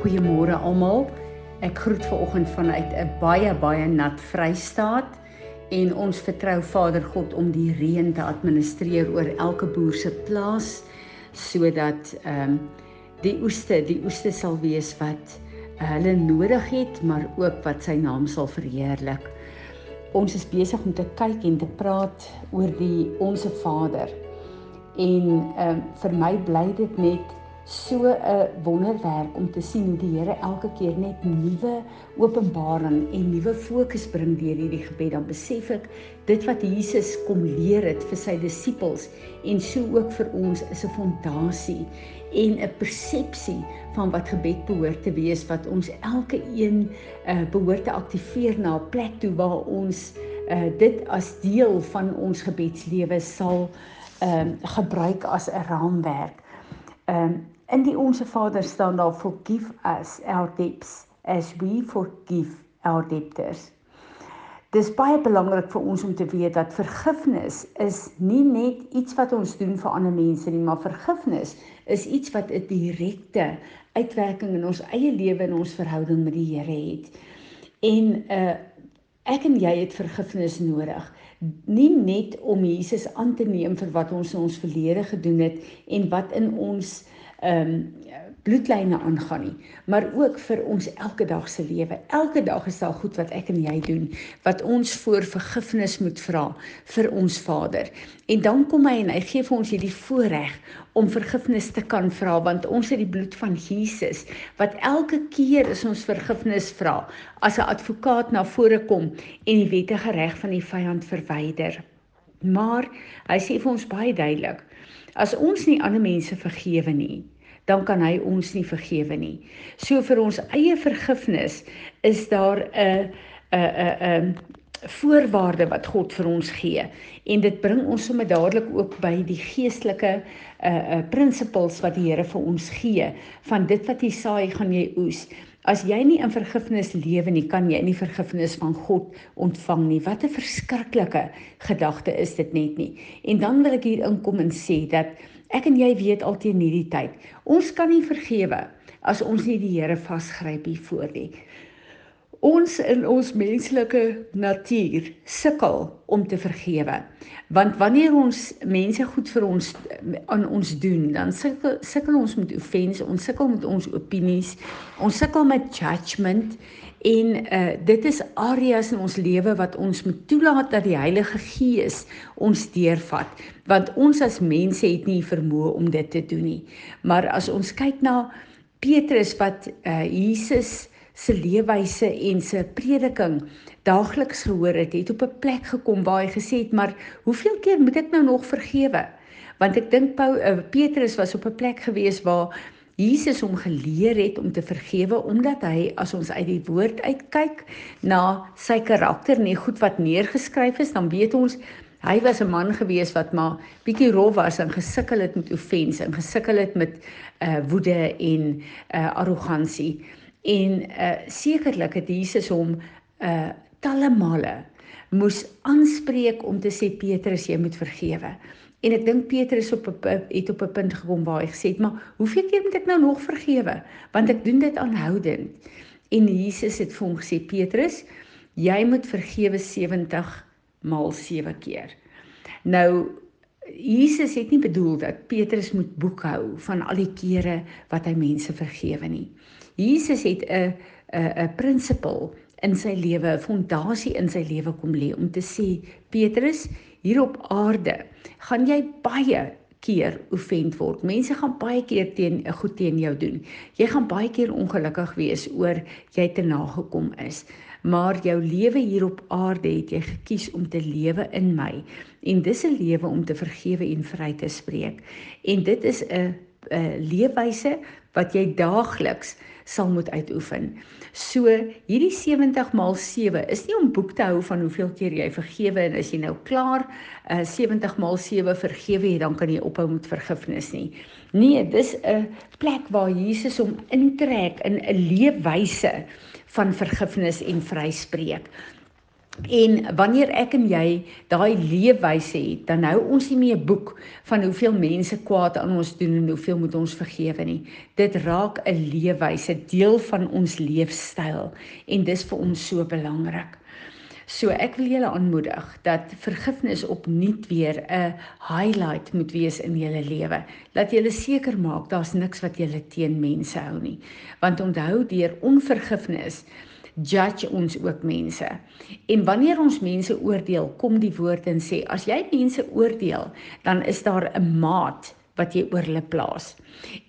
Goeiemôre almal. Ek groet vanoggend vanuit 'n baie baie nat Vrystaat en ons vertrou Vader God om die reën te administreer oor elke boer se plaas sodat ehm um, die oeste, die oeste sal wees wat uh, hulle nodig het, maar ook wat sy naam sal verheerlik. Ons is besig om te kyk en te praat oor die onsse Vader. En ehm um, vir my bly dit net so 'n wonderwerk om te sien hoe die Here elke keer net nuwe openbaring en nuwe fokus bring deur hierdie gebed. Dan besef ek dit wat Jesus kom leer het vir sy disippels en so ook vir ons is 'n fondasie en 'n persepsie van wat gebed behoort te wees wat ons elke een uh, behoort te aktiveer na 'n plek toe waar ons uh, dit as deel van ons gebedslewe sal uh, gebruik as 'n raamwerk. Ehm um, In die Onse Vader staan daar forgive us our debts as we forgive our debtors. Dis baie belangrik vir ons om te weet dat vergifnis is nie net iets wat ons doen vir ander mense nie, maar vergifnis is iets wat 'n direkte uitwerking in ons eie lewe en ons verhouding met die Here het. En uh ek en jy het vergifnis nodig nie net om Jesus aan te neem vir wat ons in ons verlede gedoen het en wat in ons ehm um, bloedlyne aangaan nie, maar ook vir ons elke dag se lewe. Elke dag is daar goed wat ek en jy doen wat ons voor vergifnis moet vra vir ons Vader. En dan kom hy en hy gee vir ons hierdie voorreg om vergifnis te kan vra want ons het die bloed van Jesus wat elke keer as ons vergifnis vra as 'n advokaat na vore kom en die wettige reg van die vyand verwyder. Maar hy sê vir ons baie duidelik As ons nie ander mense vergewe nie, dan kan hy ons nie vergewe nie. So vir ons eie vergifnis is daar 'n 'n 'n 'n voorwaarde wat God vir ons gee en dit bring ons sommer dadelik ook by die geestelike uh uh prinsipels wat die Here vir ons gee van dit wat jy saai gaan jy oes. As jy nie in vergifnis lewe nie, kan jy nie vergifnis van God ontvang nie. Wat 'n verskriklike gedagte is dit net nie. En dan wil ek hier inkom en sê dat ek en jy weet altyd in hierdie tyd, ons kan nie vergewe as ons nie die Here vasgryp hier voor nie. Ons in ons menslike natuur sukkel om te vergewe. Want wanneer ons mense goed vir ons aan ons doen, dan sukkel sukkel ons met offense, ons sukkel met ons opinies, ons sukkel met judgement en uh dit is areas in ons lewe wat ons moet toelaat dat die Heilige Gees ons deurvat, want ons as mense het nie vermoë om dit te doen nie. Maar as ons kyk na Petrus wat uh Jesus se leefwyse en se prediking daagliks gehoor het, het op 'n plek gekom waar hy gesê het, "Maar hoeveel keer moet ek nou nog vergewe?" Want ek dink Paul uh, Petrus was op 'n plek gewees waar Jesus hom geleer het om te vergewe omdat hy as ons uit die woord uitkyk na sy karakter en die goed wat neergeskryf is, dan weet ons hy was 'n man gewees wat maar bietjie rof was en gesukkel het met offense en gesukkel het met uh woede en uh arrogansie. En uh sekerlik het Jesus hom uh talle male moes aanspreek om te sê Petrus jy moet vergewe. En ek dink Petrus op 'n het op 'n punt gekom waar hy gesê het maar hoeveel keer moet ek nou nog vergewe want ek doen dit aanhoudend. En Jesus het vir hom gesê Petrus jy moet vergewe 70 maal 7 keer. Nou Jesus het nie bedoel dat Petrus moet boekhou van al die kere wat hy mense vergewe nie. Jesus het 'n 'n 'n prinsipel in sy lewe, 'n fondasie in sy lewe kom lê om te sê Petrus, hier op aarde gaan jy baie keer offend word. Mense gaan baie keer teen goed teen jou doen. Jy gaan baie keer ongelukkig wees oor jy te nagekom is. Maar jou lewe hier op aarde het jy gekies om te lewe in my en dis 'n lewe om te vergewe en vry te spreek. En dit is 'n 'n leefwyse wat jy daagliks sal moet uitoefen. So hierdie 70 maal 7 is nie om boek te hou van hoeveel keer jy vergewe en as jy nou klaar uh, 70 maal 7 vergewe het, dan kan jy ophou met vergifnis nie. Nee, dis 'n plek waar Jesus hom intrek in 'n leefwyse van vergifnis en vryspreek. En wanneer ek en jy daai leefwyse het, dan hou ons nie meer boek van hoeveel mense kwaad aan ons doen en hoeveel moet ons vergewe nie. Dit raak 'n leefwyse, deel van ons leefstyl en dis vir ons so belangrik. So ek wil julle aanmoedig dat vergifnis opnuut weer 'n highlight moet wees in julle lewe. Dat julle seker maak daar's niks wat julle teen mense hou nie. Want onthou deur onvergifnis judge ons ook mense. En wanneer ons mense oordeel, kom die woord en sê as jy mense oordeel, dan is daar 'n maat wat jy oor hulle plaas.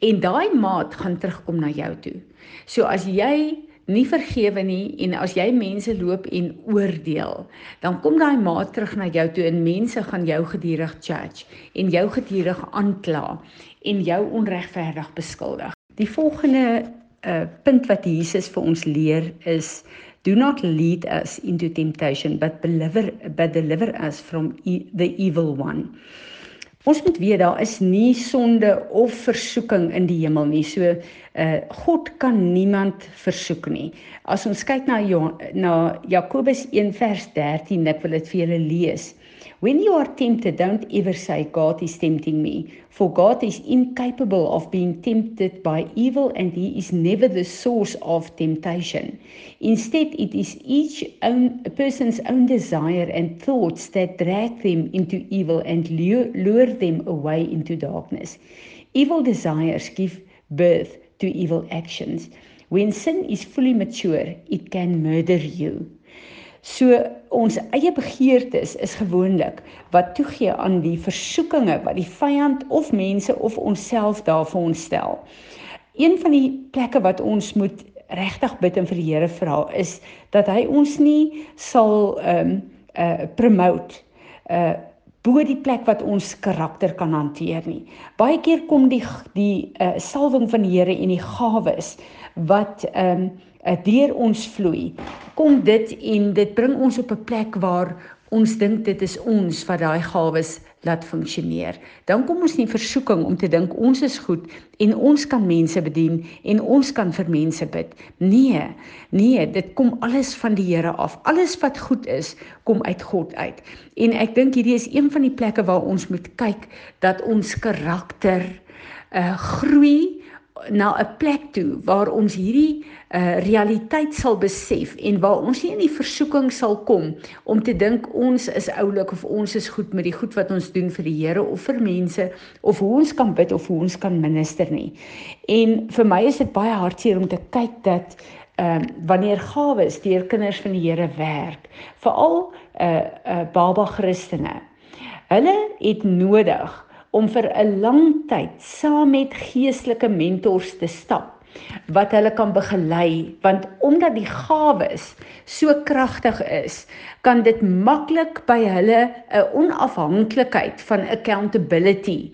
En daai maat gaan terugkom na jou toe. So as jy nie vergewe nie en as jy mense loop en oordeel, dan kom daai maat terug na jou toe en mense gaan jou gedurig judge en jou gedurig aankla en jou onregverdig beskuldig. Die volgende uh, punt wat Jesus vir ons leer is do not lead us into temptation but deliver but deliver us from e the evil one. Ons moet weet daar is nie sonde of versoeking in die hemel nie. So uh God kan niemand versoek nie. As ons kyk na jo na Jakobus 1 vers 13, ek wil dit vir julle lees. When you are tempted, don't ever say, God is tempting me, for God is incapable of being tempted by evil and He is never the source of temptation. Instead, it is each own person's own desire and thoughts that drag them into evil and lure them away into darkness. Evil desires give birth to evil actions. When sin is fully mature, it can murder you. So ons eie begeertes is gewoonlik wat toegee aan die versoekinge wat die vyand of mense of onsself daar vir ons stel. Een van die plekke wat ons moet regtig bid en vir die Here vra is dat hy ons nie sal ehm um, uh promote uh bo die plek wat ons karakter kan hanteer nie. Baie keer kom die die uh salwing van die Here en die gawes wat ehm um, deur ons vloei, kom dit en dit bring ons op 'n plek waar ons dink dit is ons wat daai gawes laat funksioneer. Dan kom ons in versoeking om te dink ons is goed en ons kan mense bedien en ons kan vir mense bid. Nee, nee, dit kom alles van die Here af. Alles wat goed is, kom uit God uit. En ek dink hierdie is een van die plekke waar ons moet kyk dat ons karakter uh groei na 'n plek toe waar ons hierdie uh, realiteit sal besef en waar ons nie in die versoeking sal kom om te dink ons is oulik of ons is goed met die goed wat ons doen vir die Here of vir mense of hoe ons kan bid of hoe ons kan minister nie. En vir my is dit baie hartseer om te kyk dat ehm uh, wanneer gawes deur kinders van die Here werk, veral 'n uh, eh, uh, baba Christene. Hulle het nodig om vir 'n lang tyd saam met geestelike mentors te stap wat hulle kan begelei want omdat die gawes so kragtig is kan dit maklik by hulle 'n onafhanklikheid van accountability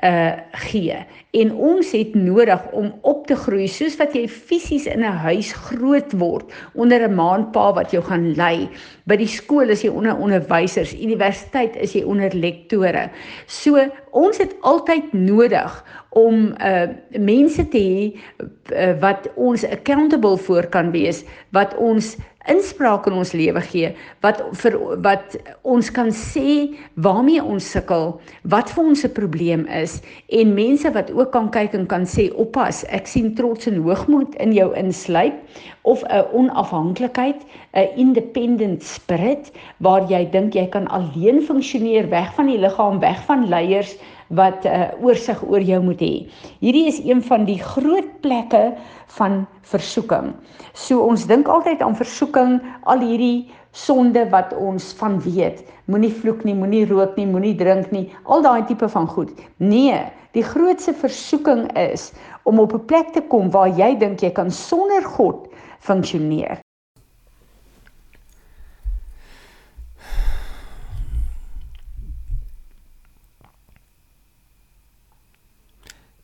uh gee. En ons het nodig om op te groei soos wat jy fisies in 'n huis groot word onder 'n maanpa wat jou gaan lei. By die skool is jy onder onderwysers universiteit is jy onder lektore. So ons het altyd nodig om uh mense te hê uh, wat ons accountable voor kan wees wat ons inspraak in ons lewe gee wat vir wat ons kan sê waarmee ons sukkel, wat vir ons 'n probleem is en mense wat ook kan kyk en kan sê oppas, ek sien trots en hoogmoed in jou insluip of 'n onafhanklikheid, 'n independent spirit waar jy dink jy kan alleen funksioneer weg van die liggaam, weg van leiers wat 'n uh, oorsig oor jou moet hê. Hierdie is een van die groot plekke van versoeking. So ons dink altyd aan versoeking, al hierdie sonde wat ons van weet. Moenie vloek nie, moenie rook nie, moenie drink nie, al daai tipe van goed. Nee, die grootste versoeking is om op 'n plek te kom waar jy dink jy kan sonder God funksioneer.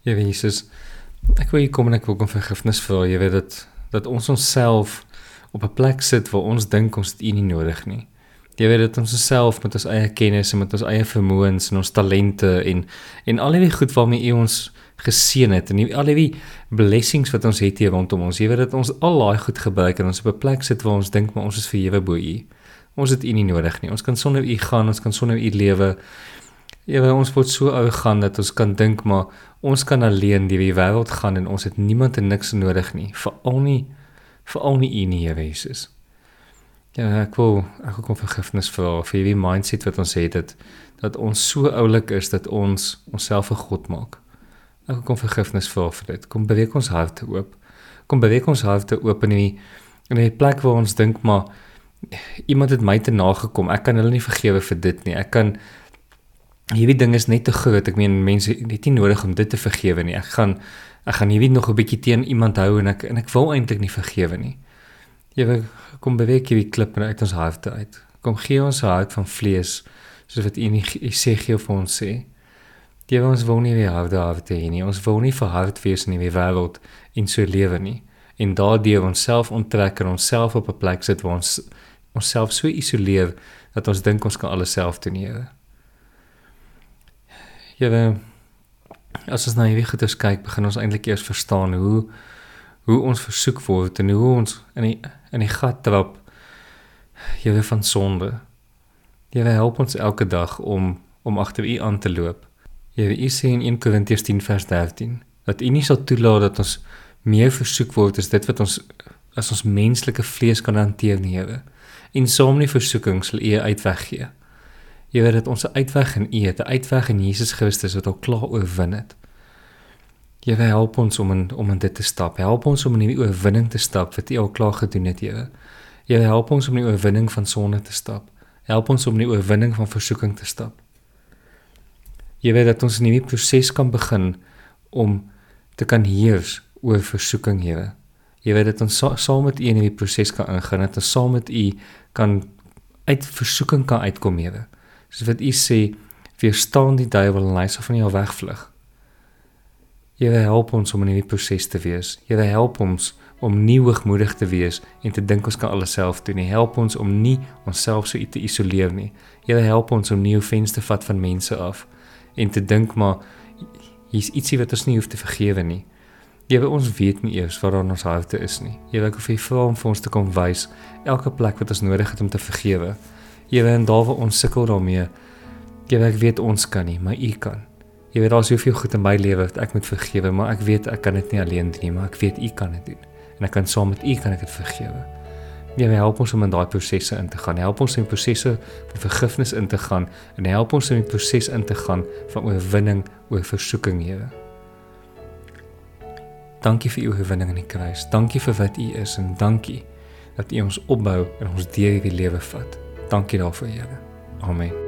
Ja, Jesus, ek wil hier kom en ek wil kom vergifnis vra. Jy weet dat dat ons onsself op 'n plek sit waar ons dink ons het U nie nodig nie. Jy weet dat ons osself met ons eie kennis en met ons eie vermoëns en ons talente en en al die goed waarmee U ons geseën het en al die blessings wat ons het hier rondom ons. Jy weet dat ons al daai goed gebruik en ons op 'n plek sit waar ons dink maar ons is verhewe bo U. Ons het U nie nodig nie. Ons kan sonder U gaan, ons kan sonder U lewe. Here, ons word so arrogant dat ons kan dink maar ons kan alleen deur die wêreld gaan en ons het niemand en niks nodig nie, veral nie veral nie nie, Here Jesus. Ja, ek wil ek wil kom vergifnis vra vir hierdie mindset wat ons het dat dat ons so oulik is dat ons onsself 'n god maak. Ek wil kom vergifnis vra vir dit. Kom beweeg ons harte oop. Kom beweeg ons harte oop in die in 'n plek waar ons dink maar iemand het my te nagekom. Ek kan hulle nie vergewe vir dit nie. Ek kan hierdie ding is net te groot. Ek meen mense het nie nodig om dit te vergewe nie. Ek gaan ek gaan hierdie nog 'n bietjie teen iemand hou en ek en ek wil eintlik nie vergewe nie. Jy kom beweeg hierdie klip uit ons harte uit. Kom gee ons 'n hart van vlees soos wat U Jesegiel vir ons sê. Die ons wil nie weer hou daar te hê nie. Ons wil nie verhard wees in die wêreld en so lewe nie. En daardeur onsself onttrek en onsself op 'n plek sit waar ons onsself so isoleer dat ons dink ons kan alles self doen, Here. Here, as ons na hierdie goeie kyk, begin ons eintlik eers verstaan hoe hoe ons versoek word en hoe ons in die in die gat trap. Here van sonde. Here help ons elke dag om om agter U aan te loop. Here, U sê in 1 Korintiërs 10 vers 13 dat U nie sal toelaat dat ons meer versoek word as dit wat ons as ons menslike vlees kan hanteer nie, Here. En saam met die versoeking sal U uitweg gee. Here, dat ons 'n uitweg in U het, 'n uitweg in Jesus Christus wat al klaar oorwin het. Here, help ons om in om in dit te stap. Help ons om in die oorwinning te stap wat U al klaar gedoen het, Here. Here, help ons om in die oorwinning van sonde te stap. Help ons om in die oorwinning van versoeking te stap. Jy weet dat ons in hierdie proses kan begin om te kan heers oor versoeking, Here. Jy weet dat ons saam met U in hierdie proses kan ingaan, dat ons saam met U kan uit versoeking kan uitkom, Here. Soos wat U sê, weerstaan die duiwel en hy sal van jou wegvlug. Here help ons om in hierdie proses te wees. Here help ons om nie hoogmoedig te wees en te dink ons kan alles self doen nie. Help ons om nie onsself so te isoleer nie. Here help ons om nie offens te vat van mense af en te dink maar hier's ietsie wat ons nie hoef te vergewe nie. Here ons weet nie eers waar ons harte is nie. Here ek wil vir vra om vir ons te kom wys elke plek wat ons nodig het om te vergewe. Here en daar waar ons sukkel daarmee. Here ek weet ons kan nie, maar U kan. Jy weet daar's soveel goed in my lewe wat ek moet vergewe, maar ek weet ek kan dit nie alleen doen nie, maar ek weet U kan dit doen en ek kan saam met u kan ek dit vergewe. Ja, help ons om in daai prosesse in te gaan. Help ons in prosesse van vergifnis in te gaan en help ons in die proses in te gaan van oorwinning oor versoeking, Here. Dankie vir u oorwinning in die kruis. Dankie vir wat u is en dankie dat u ons opbou en ons deur hierdie lewe vat. Dankie daarvoor, Here. Amen.